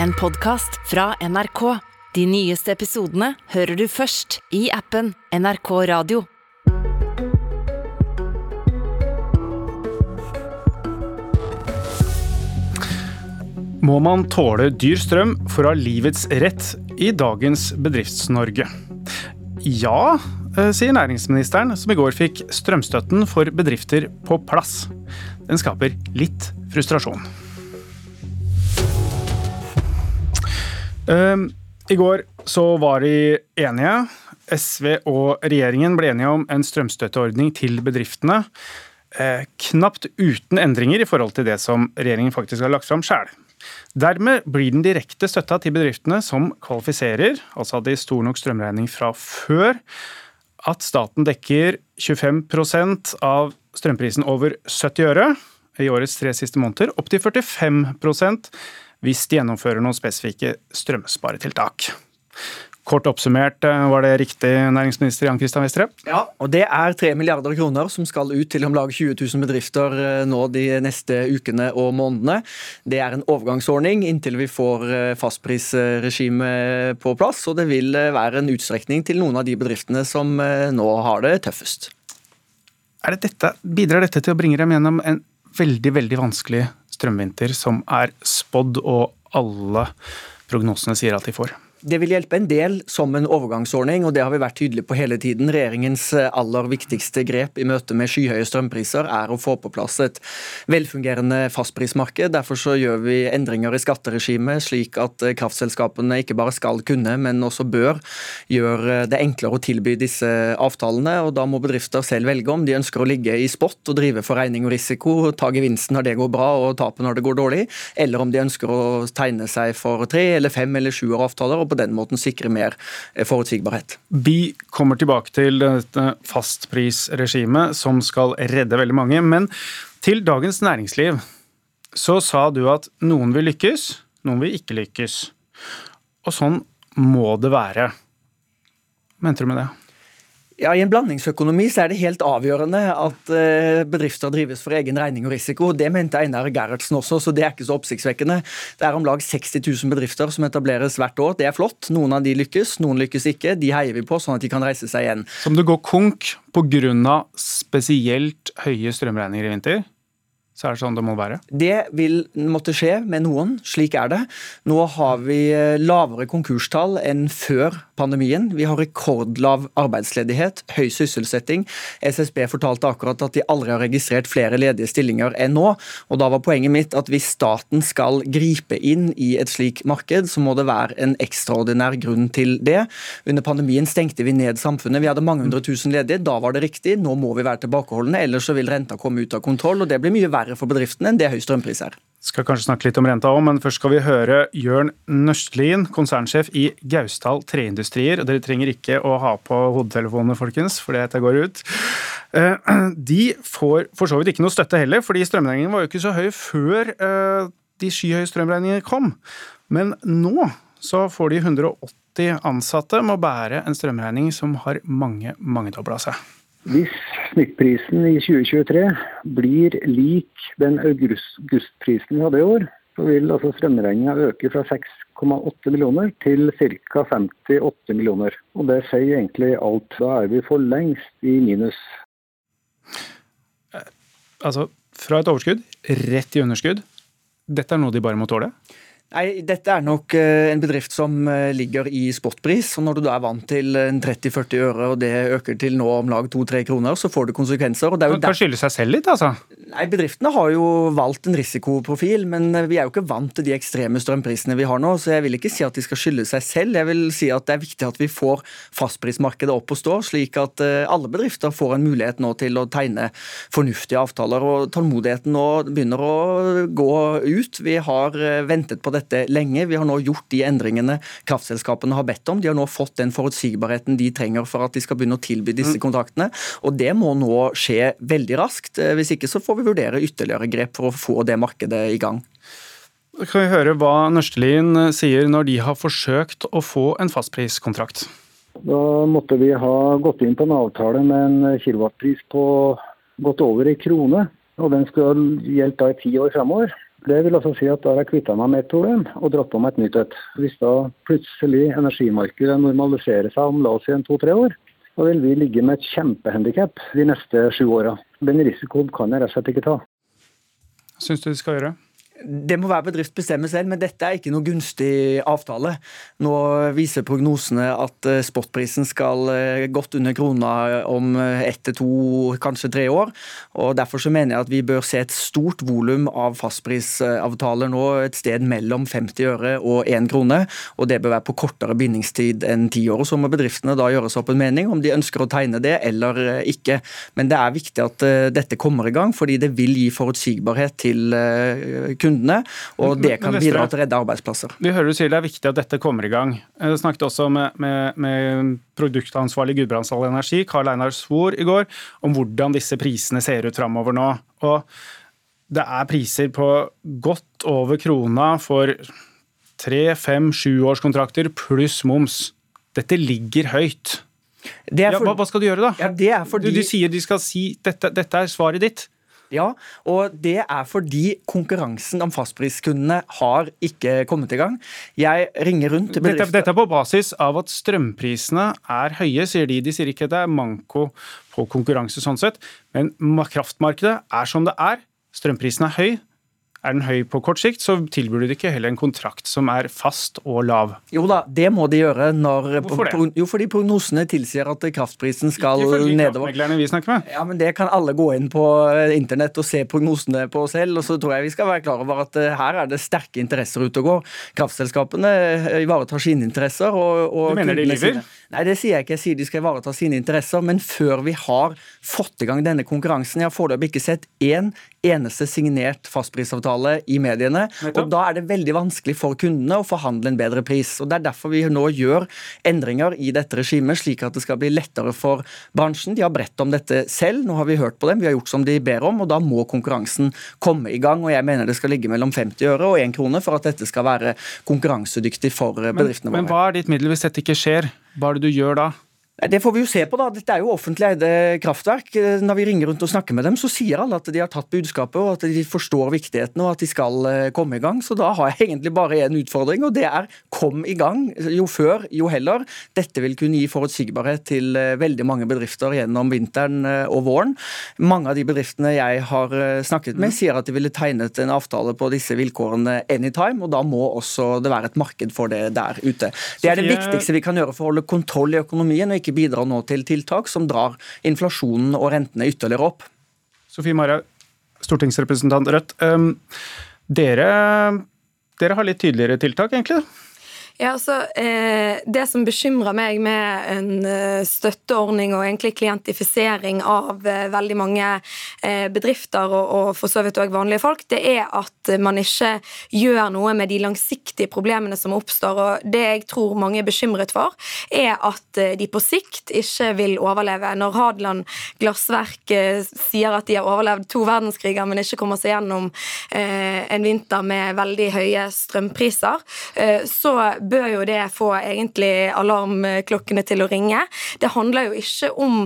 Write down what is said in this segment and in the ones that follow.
en podkast fra NRK. De nyeste episodene hører du først i appen NRK Radio. Må man tåle dyr strøm for å ha livets rett i dagens Bedrifts-Norge? Ja, eh, sier næringsministeren, som i går fikk strømstøtten for bedrifter på plass. Den skaper litt frustrasjon. Eh, I går så var de enige. SV og regjeringen ble enige om en strømstøtteordning til bedriftene. Eh, knapt uten endringer i forhold til det som regjeringen faktisk har lagt fram sjøl. Dermed blir den direkte støtta til bedriftene som kvalifiserer, altså hadde stor nok strømregning fra før, at staten dekker 25% av strømprisen over 70 øre i årets tre siste måneder, opp til 45 hvis de gjennomfører noen spesifikke strømsparetiltak. Kort oppsummert, eh, var det riktig, næringsminister Jan Christian Vestre? Ja, og det er 3 milliarder kroner som skal ut til om lag 20 000 bedrifter eh, nå de neste ukene og månedene. Det er en overgangsordning inntil vi får fastprisregimet fastprisregime på plass, og det vil være en utstrekning til noen av de bedriftene som nå har det tøffest. Det dette, bidrar dette til å bringe dem gjennom en veldig, veldig vanskelig strømvinter som er spådd, og alle prognosene sier at de får? Det vil hjelpe en del som en overgangsordning, og det har vi vært tydelige på hele tiden. Regjeringens eh, aller viktigste grep i møte med skyhøye strømpriser er å få på plass et velfungerende fastprismarked. Derfor så gjør vi endringer i skatteregimet, slik at eh, kraftselskapene ikke bare skal kunne, men også bør gjøre det enklere å tilby disse avtalene. og Da må bedrifter selv velge om de ønsker å ligge i spott og drive for regning og risiko, ta gevinsten når det går bra og tape når det går dårlig, eller om de ønsker å tegne seg for tre eller fem eller sju år avtaler. og på den måten sikre mer eh, forutsigbarhet. Vi kommer tilbake til dette fastprisregimet som skal redde veldig mange. Men til Dagens Næringsliv så sa du at noen vil lykkes, noen vil ikke lykkes. Og sånn må det være. Hva mente du med det? Ja, I en blandingsøkonomi så er det helt avgjørende at eh, bedrifter drives for egen regning og risiko. Det mente Einar Gerhardsen også, så det er ikke så oppsiktsvekkende. Det er om lag 60 000 bedrifter som etableres hvert år. Det er flott. Noen av de lykkes, noen lykkes ikke. De heier vi på, sånn at de kan reise seg igjen. Som det går konk pga. spesielt høye strømregninger i vinter? så er det sånn det må være? Det vil måtte skje med noen. Slik er det. Nå har vi eh, lavere konkurstall enn før pandemien. Vi har rekordlav arbeidsledighet, høy sysselsetting. SSB fortalte akkurat at de aldri har registrert flere ledige stillinger enn nå. og Da var poenget mitt at hvis staten skal gripe inn i et slik marked, så må det være en ekstraordinær grunn til det. Under pandemien stengte vi ned samfunnet. Vi hadde mange hundre tusen ledige. Da var det riktig. Nå må vi være tilbakeholdne, ellers så vil renta komme ut av kontroll. og Det blir mye verre for bedriftene enn det høy strømpris er. Skal kanskje snakke litt om renta òg, men først skal vi høre Jørn Nøstlien, konsernsjef i Gausdal Treindustrier. Dere trenger ikke å ha på hodetelefonene, folkens, for dette går ut. Eh, de får for så vidt ikke noe støtte heller, fordi strømregningen var jo ikke så høy før eh, de skyhøye strømregningene kom. Men nå så får de 180 ansatte med å bære en strømregning som har mange, mangedobla seg. Hvis snittprisen i 2023 blir lik den augustprisen vi hadde i år, så vil altså strømregninga øke fra 6,8 millioner til ca. 58 millioner. Og det sier egentlig alt. Da er vi for lengst i minus. Eh, altså, fra et overskudd rett i underskudd. Dette er noe de bare må tåle? Nei, Dette er nok eh, en bedrift som eh, ligger i spotpris. og Når du da er vant til 30-40 øre og det øker til nå om lag 2-3 kroner, så får det konsekvenser. og det er jo Kan skylde seg selv litt, altså? Nei, Bedriftene har jo valgt en risikoprofil, men eh, vi er jo ikke vant til de ekstreme strømprisene vi har nå. Så jeg vil ikke si at de skal skylde seg selv. Jeg vil si at det er viktig at vi får fastprismarkedet opp og stå, slik at alle bedrifter får en mulighet nå til å tegne fornuftige avtaler. og Tålmodigheten nå begynner å gå ut. Vi har ventet på dette dette lenge. Vi har nå gjort de endringene kraftselskapene har bedt om. De har nå fått den forutsigbarheten de trenger for at de skal begynne å tilby disse mm. kontraktene. Og det må nå skje veldig raskt. Eh, hvis ikke så får vi vurdere ytterligere grep for å få det markedet i gang. Da kan vi høre hva Nørstelin sier når de har forsøkt å få en fastpriskontrakt. Da måtte vi ha gått inn på en avtale med en kilowattpris på godt over ei krone. Og den skal gjelde i ti år fremover. Det vil altså si at da har jeg kvitta meg med et problem og dratt på meg et nytt et. Hvis da plutselig energimarkedet normaliserer seg om la oss si en to-tre år, da vil vi ligge med et kjempehandikap de neste sju åra. Den risikoen kan jeg rett og slett ikke ta. Syns du de skal gjøre? Det må hver bedrift bestemme selv, men dette er ikke noe gunstig avtale. Nå viser prognosene at eh, spotprisen skal eh, godt under krona om eh, ett til to, kanskje tre år. og Derfor så mener jeg at vi bør se et stort volum av fastprisavtaler nå, et sted mellom 50 øre og 1 krone. og Det bør være på kortere bindingstid enn ti år. og Så må bedriftene da gjøre seg opp en mening om de ønsker å tegne det eller ikke. Men det er viktig at dette kommer i gang, fordi det vil gi forutsigbarhet til kundene kundene, og det kan bidra til å redde arbeidsplasser. Vi hører du sier det er viktig at dette kommer i gang. Jeg snakket også med, med, med produktansvarlig Gudbrandsdal Energi, Karl Einar Svor, i går, om hvordan disse prisene ser ut framover nå. Og det er priser på godt over krona for tre, fem, sjuårskontrakter pluss moms. Dette ligger høyt. For... Ja, hva, skal du gjøre, da? Ja, fordi... du, du, sier de skal si dette, dette er svaret ditt. Ja, og det er fordi konkurransen om fastpriskundene har ikke kommet i gang. Jeg ringer rundt til bedrifter Dette, dette er på basis av at strømprisene er høye, sier de. De sier ikke det er manko på konkurranse sånn sett, men kraftmarkedet er som det er. Strømprisen er høy, er den høy på kort sikt, så tilbyr du ikke heller en kontrakt som er fast og lav. Jo da, det må de gjøre når Hvorfor det? Jo, fordi prognosene tilsier at kraftprisen skal nedover. Ikke vi snakker med. Ja, men Det kan alle gå inn på eh, internett og se prognosene på selv. og Så tror jeg vi skal være klar over at eh, her er det sterke interesser ute og går. Kraftselskapene eh, ivaretar sine interesser. Og, og du mener de lyver? Nei, det sier jeg ikke. Jeg sier de skal ivareta sine interesser. Men før vi har fått i gang denne konkurransen, jeg har foreløpig ikke sett én eneste signert fastprisavtale i mediene. og Da er det veldig vanskelig for kundene å forhandle en bedre pris. og Det er derfor vi nå gjør endringer i dette regimet, slik at det skal bli lettere for bransjen. De har bredt om dette selv, nå har vi hørt på dem, vi har gjort som de ber om, og da må konkurransen komme i gang. og Jeg mener det skal ligge mellom 50 øre og 1 krone for at dette skal være konkurransedyktig for bedriftene våre. Men hva er ditt middel hvis dette ikke skjer? Hva er det du gjør da? Det får vi jo se på, da. Dette er jo offentlig eide kraftverk. Når vi ringer rundt og snakker med dem, så sier alle at de har tatt budskapet, og at de forstår viktigheten, og at de skal eh, komme i gang. Så da har jeg egentlig bare én utfordring, og det er kom i gang. Jo før, jo heller. Dette vil kunne gi forutsigbarhet til eh, veldig mange bedrifter gjennom vinteren eh, og våren. Mange av de bedriftene jeg har snakket med, mm. sier at de ville tegnet en avtale på disse vilkårene anytime, og da må også det være et marked for det der ute. Det er det viktigste vi kan gjøre for å holde kontroll i økonomien. og ikke bidrar nå til tiltak som drar inflasjonen og rentene ytterligere opp. Sofie Marhaug, stortingsrepresentant Rødt. Um, dere, dere har litt tydeligere tiltak, egentlig? Ja, altså, eh, Det som bekymrer meg med en eh, støtteordning og egentlig klientifisering av eh, veldig mange eh, bedrifter og, og, for så vidt òg vanlige folk, det er at man ikke gjør noe med de langsiktige problemene som oppstår. og Det jeg tror mange er bekymret for, er at eh, de på sikt ikke vil overleve. Når Hadeland Glassverk eh, sier at de har overlevd to verdenskriger, men ikke kommer seg gjennom en vinter med veldig høye strømpriser, så bør jo det få egentlig alarmklokkene til å ringe. Det handler jo ikke om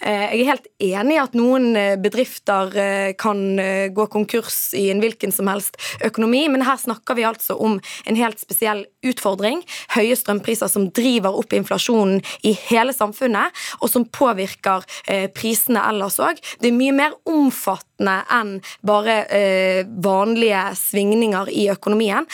eh, Jeg er helt enig i at noen eh, bedrifter eh, kan gå konkurs i en hvilken som helst økonomi, men her snakker vi altså om en helt spesiell utfordring. Høye strømpriser som driver opp inflasjonen i hele samfunnet, og som påvirker prisene ellers òg. Det er mye mer omfattende enn bare vanlige svingninger i økonomien.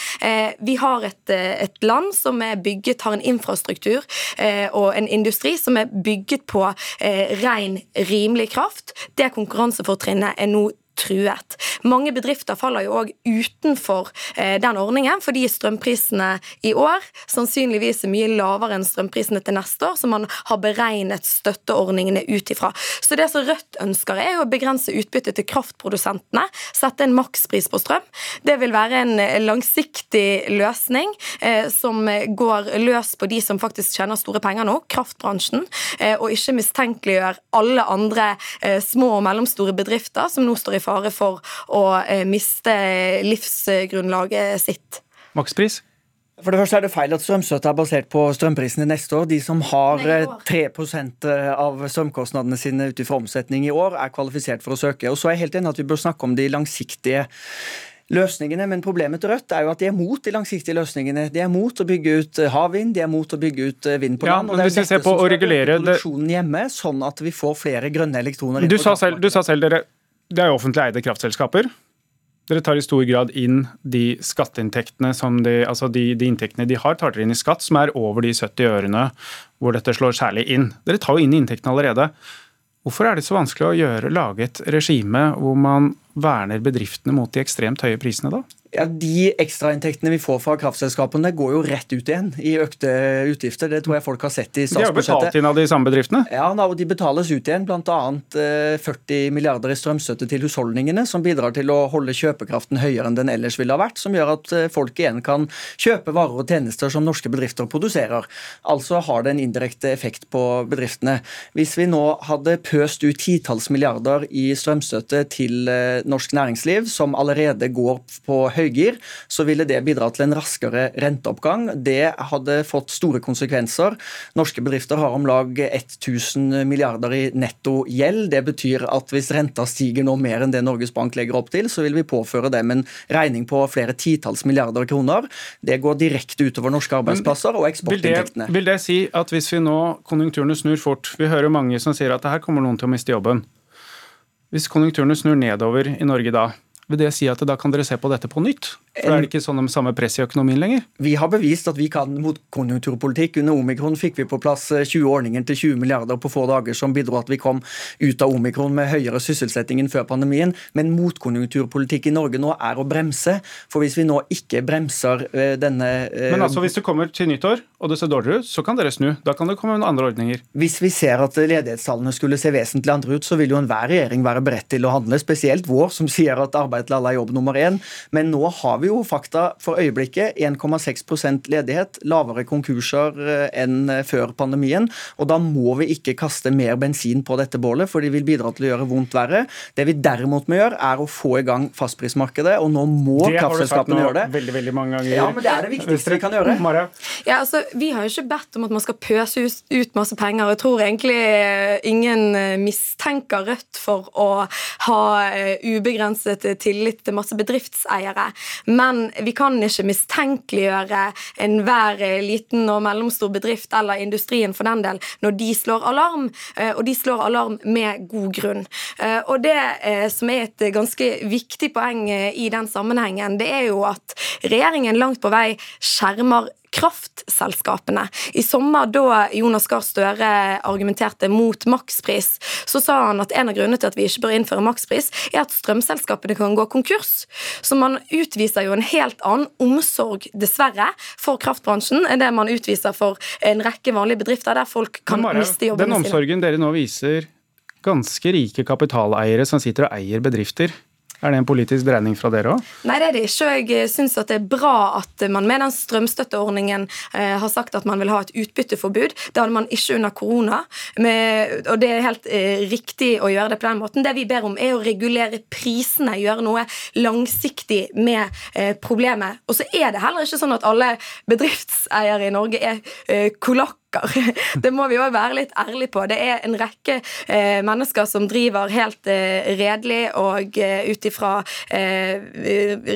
Vi har et, et land som er bygget, har en infrastruktur eh, og en industri som er bygget på eh, ren, rimelig kraft. Det konkurransefortrinnet er nå truet. Mange bedrifter faller jo òg utenfor eh, den ordningen, fordi strømprisene i år sannsynligvis er mye lavere enn strømprisene til neste år, som man har beregnet støtteordningene ut ifra. Så det som Rødt ønsker, er jo å begrense utbyttet til kraftprodusentene, sette en makspris på strøm. Det vil være en langsiktig løsning eh, som går løs på de som faktisk tjener store penger nå, kraftbransjen, eh, og ikke mistenkeliggjør alle andre eh, små og mellomstore bedrifter som nå står i fare for å eh, miste livsgrunnlaget sitt. Makspris? For det første er det feil at strømstøtte er basert på strømprisene neste år. De som har 3 eh, av strømkostnadene sine ut ifra omsetning i år, er kvalifisert for å søke. Og så er jeg helt enig at vi bør snakke om de langsiktige løsningene, men problemet til Rødt er jo at de er mot de langsiktige løsningene. De er mot å bygge ut havvind, de er mot å bygge ut vind på land. Ja, men hvis vi ser på å regulere produksjonen hjemme, sånn at vi får flere grønne elektroner. Du sa selv, du sa selv dere, det er jo offentlig eide kraftselskaper. Dere tar i stor grad inn de skatteinntektene som de, altså de, de, inntektene de har, tar dere inn i skatt, som er over de 70 ørene hvor dette slår særlig inn. Dere tar jo inn inntektene allerede. Hvorfor er det så vanskelig å gjøre, lage et regime hvor man verner bedriftene mot de ekstremt høye prisene, da? Ja, De ekstrainntektene vi får fra kraftselskapene, går jo rett ut igjen i økte utgifter. Det tror jeg folk har sett i statsbudsjettet. De har betalt inn av de samme bedriftene? Ja, og de betales ut igjen. Bl.a. 40 eh, milliarder i strømstøtte til husholdningene, som bidrar til å holde kjøpekraften høyere enn den ellers ville ha vært. Som gjør at eh, folk igjen kan kjøpe varer og tjenester som norske bedrifter produserer. Altså har det en indirekte effekt på bedriftene. Hvis vi nå hadde pøst ut titalls milliarder i strømstøtte til eh, norsk næringsliv, som allerede går på høy høygir, så ville det bidra til en raskere renteoppgang. Det hadde fått store konsekvenser. Norske bedrifter har om lag 1000 milliarder i netto gjeld. Det betyr at hvis renta stiger nå mer enn det Norges Bank legger opp til, så vil vi påføre dem en regning på flere titalls milliarder kroner. Det går direkte utover norske arbeidsplasser og eksportinntektene. Vil, vil det si at hvis vi nå konjunkturene snur fort, vi hører mange som sier at det her kommer noen til å miste jobben. Hvis konjunkturene snur nedover i Norge da, vil det si at da kan dere se på dette på nytt? For er det ikke sånn samme press i økonomien lenger? Vi har bevist at vi kan motkonjunkturpolitikk. Under omikron fikk vi på plass 20 eh, ordninger til 20 milliarder på få dager, som bidro at vi kom ut av omikron med høyere sysselsetting enn før pandemien. Men motkonjunkturpolitikk i Norge nå er å bremse. For hvis vi nå ikke bremser eh, denne eh, Men altså hvis det kommer til nyttår og det ser dårligere ut, så kan dere snu. Da kan det komme noen andre ordninger. Hvis vi ser at ledighetstallene skulle se vesentlig andre ut, så vil jo enhver regjering være beredt til å handle, spesielt vår, som sier at arbeid til alle er jobb nummer én. Men nå har vi jo fakta for øyeblikket. 1,6% ledighet, lavere konkurser eh, enn eh, før pandemien. Og da må vi ikke kaste mer bensin på dette bålet, for det vil bidra til å gjøre vondt verre. Det vi derimot må gjøre, er å få i gang fastprismarkedet, og nå må kraftselskapene gjøre det. Veldig, veldig mange ganger. Ja, men det er det viktigste vi kan gjøre. Ja, altså, Vi har jo ikke bedt om at man skal pøse ut masse penger. Jeg tror egentlig eh, ingen mistenker Rødt for å ha ubegrenset tillit til masse bedriftseiere. Men vi kan ikke mistenkeliggjøre enhver liten og mellomstor bedrift eller industrien for den del når de slår alarm, eh, og de slår alarm med god grunn. Eh, og det eh, som er et ganske viktig poeng i den sammenhengen, det er jo at regjeringen langt på vei skjermer kraftselskapene. I sommer, da Jonas Gahr Støre argumenterte mot makspris, så sa han at en av grunnene til at vi ikke bør innføre makspris, er at strømselskapene kan gå konkurs. Så man utviser jo en helt annen omsorg, dessverre, for kraftbransjen enn det man utviser for en rekke vanlige bedrifter der folk kan Mare, miste jobben sin. Den omsorgen dere nå viser ganske rike kapitaleiere som sitter og eier bedrifter. Er det en politisk dreining fra dere òg? Nei, det er det ikke. Jeg syns det er bra at man med den strømstøtteordningen eh, har sagt at man vil ha et utbytteforbud. Det hadde man ikke under korona. Med, og det er helt eh, riktig å gjøre det på den måten. Det vi ber om, er å regulere prisene, gjøre noe langsiktig med eh, problemet. Og så er det heller ikke sånn at alle bedriftseiere i Norge er eh, kulakk det må vi òg være litt ærlige på. Det er en rekke eh, mennesker som driver helt eh, redelig og eh, ut ifra eh,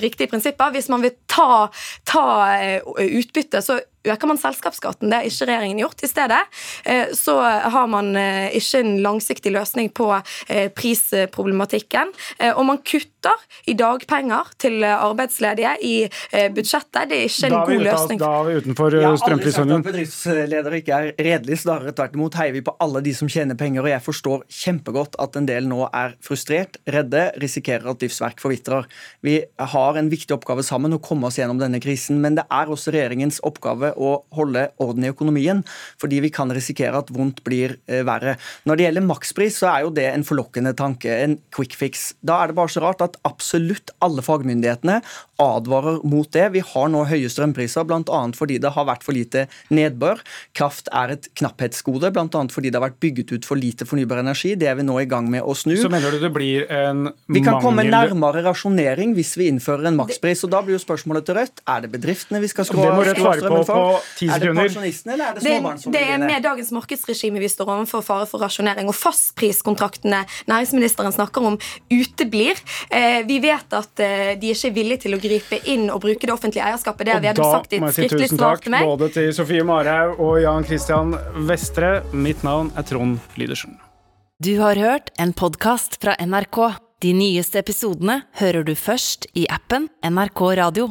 riktige prinsipper. Hvis man vil ta, ta eh, utbytte, så øker man selskapsskatten. Det har ikke regjeringen gjort. I stedet eh, så har man eh, ikke en langsiktig løsning på eh, prisproblematikken. Og man kutter i dagpenger til arbeidsledige i budsjettet. Det er ikke en god løsning. Da er vi utenfor ja, strømprisordningen. At bedriftsledere ikke er redelige, snarere tvert imot heier vi på alle de som tjener penger. Og jeg forstår kjempegodt at en del nå er frustrert, redde, risikerer at livsverk forvitrer. Vi har en viktig oppgave sammen å komme oss gjennom denne krisen, men det er også regjeringens oppgave å holde orden i økonomien, fordi vi kan risikere at vondt blir eh, verre. Når det gjelder makspris, så er jo det en forlokkende tanke, en quick fix. Da er det bare så rart at absolutt alle fagmyndighetene advarer mot det. Vi har nå høye strømpriser, bl.a. fordi det har vært for lite nedbør. Kraft er et knapphetsgode, bl.a. fordi det har vært bygget ut for lite fornybar energi. Det er vi nå i gang med å snu. Så mener du det blir en Vi kan komme nærmere rasjonering hvis vi innfører en makspris. og Da blir jo spørsmålet til Rødt er det bedriftene vi skal skru av strømmen for? Ti Er det sekunder. pensjonistene, eller er det Det, småbarn som det er med dagens markedsregime vi står overfor fare for rasjonering. Og fastpriskontraktene næringsministeren snakker om, uteblir. Eh, vi vet at eh, de ikke er villige til å gripe inn og bruke det offentlige eierskapet. Det har Vedum da sagt i et skriftlig tusen svar takk til meg. både til Sofie Marhaug og Jan Christian Vestre. Mitt navn er Trond Lydersen. Du har hørt en podkast fra NRK. De nyeste episodene hører du først i appen NRK Radio.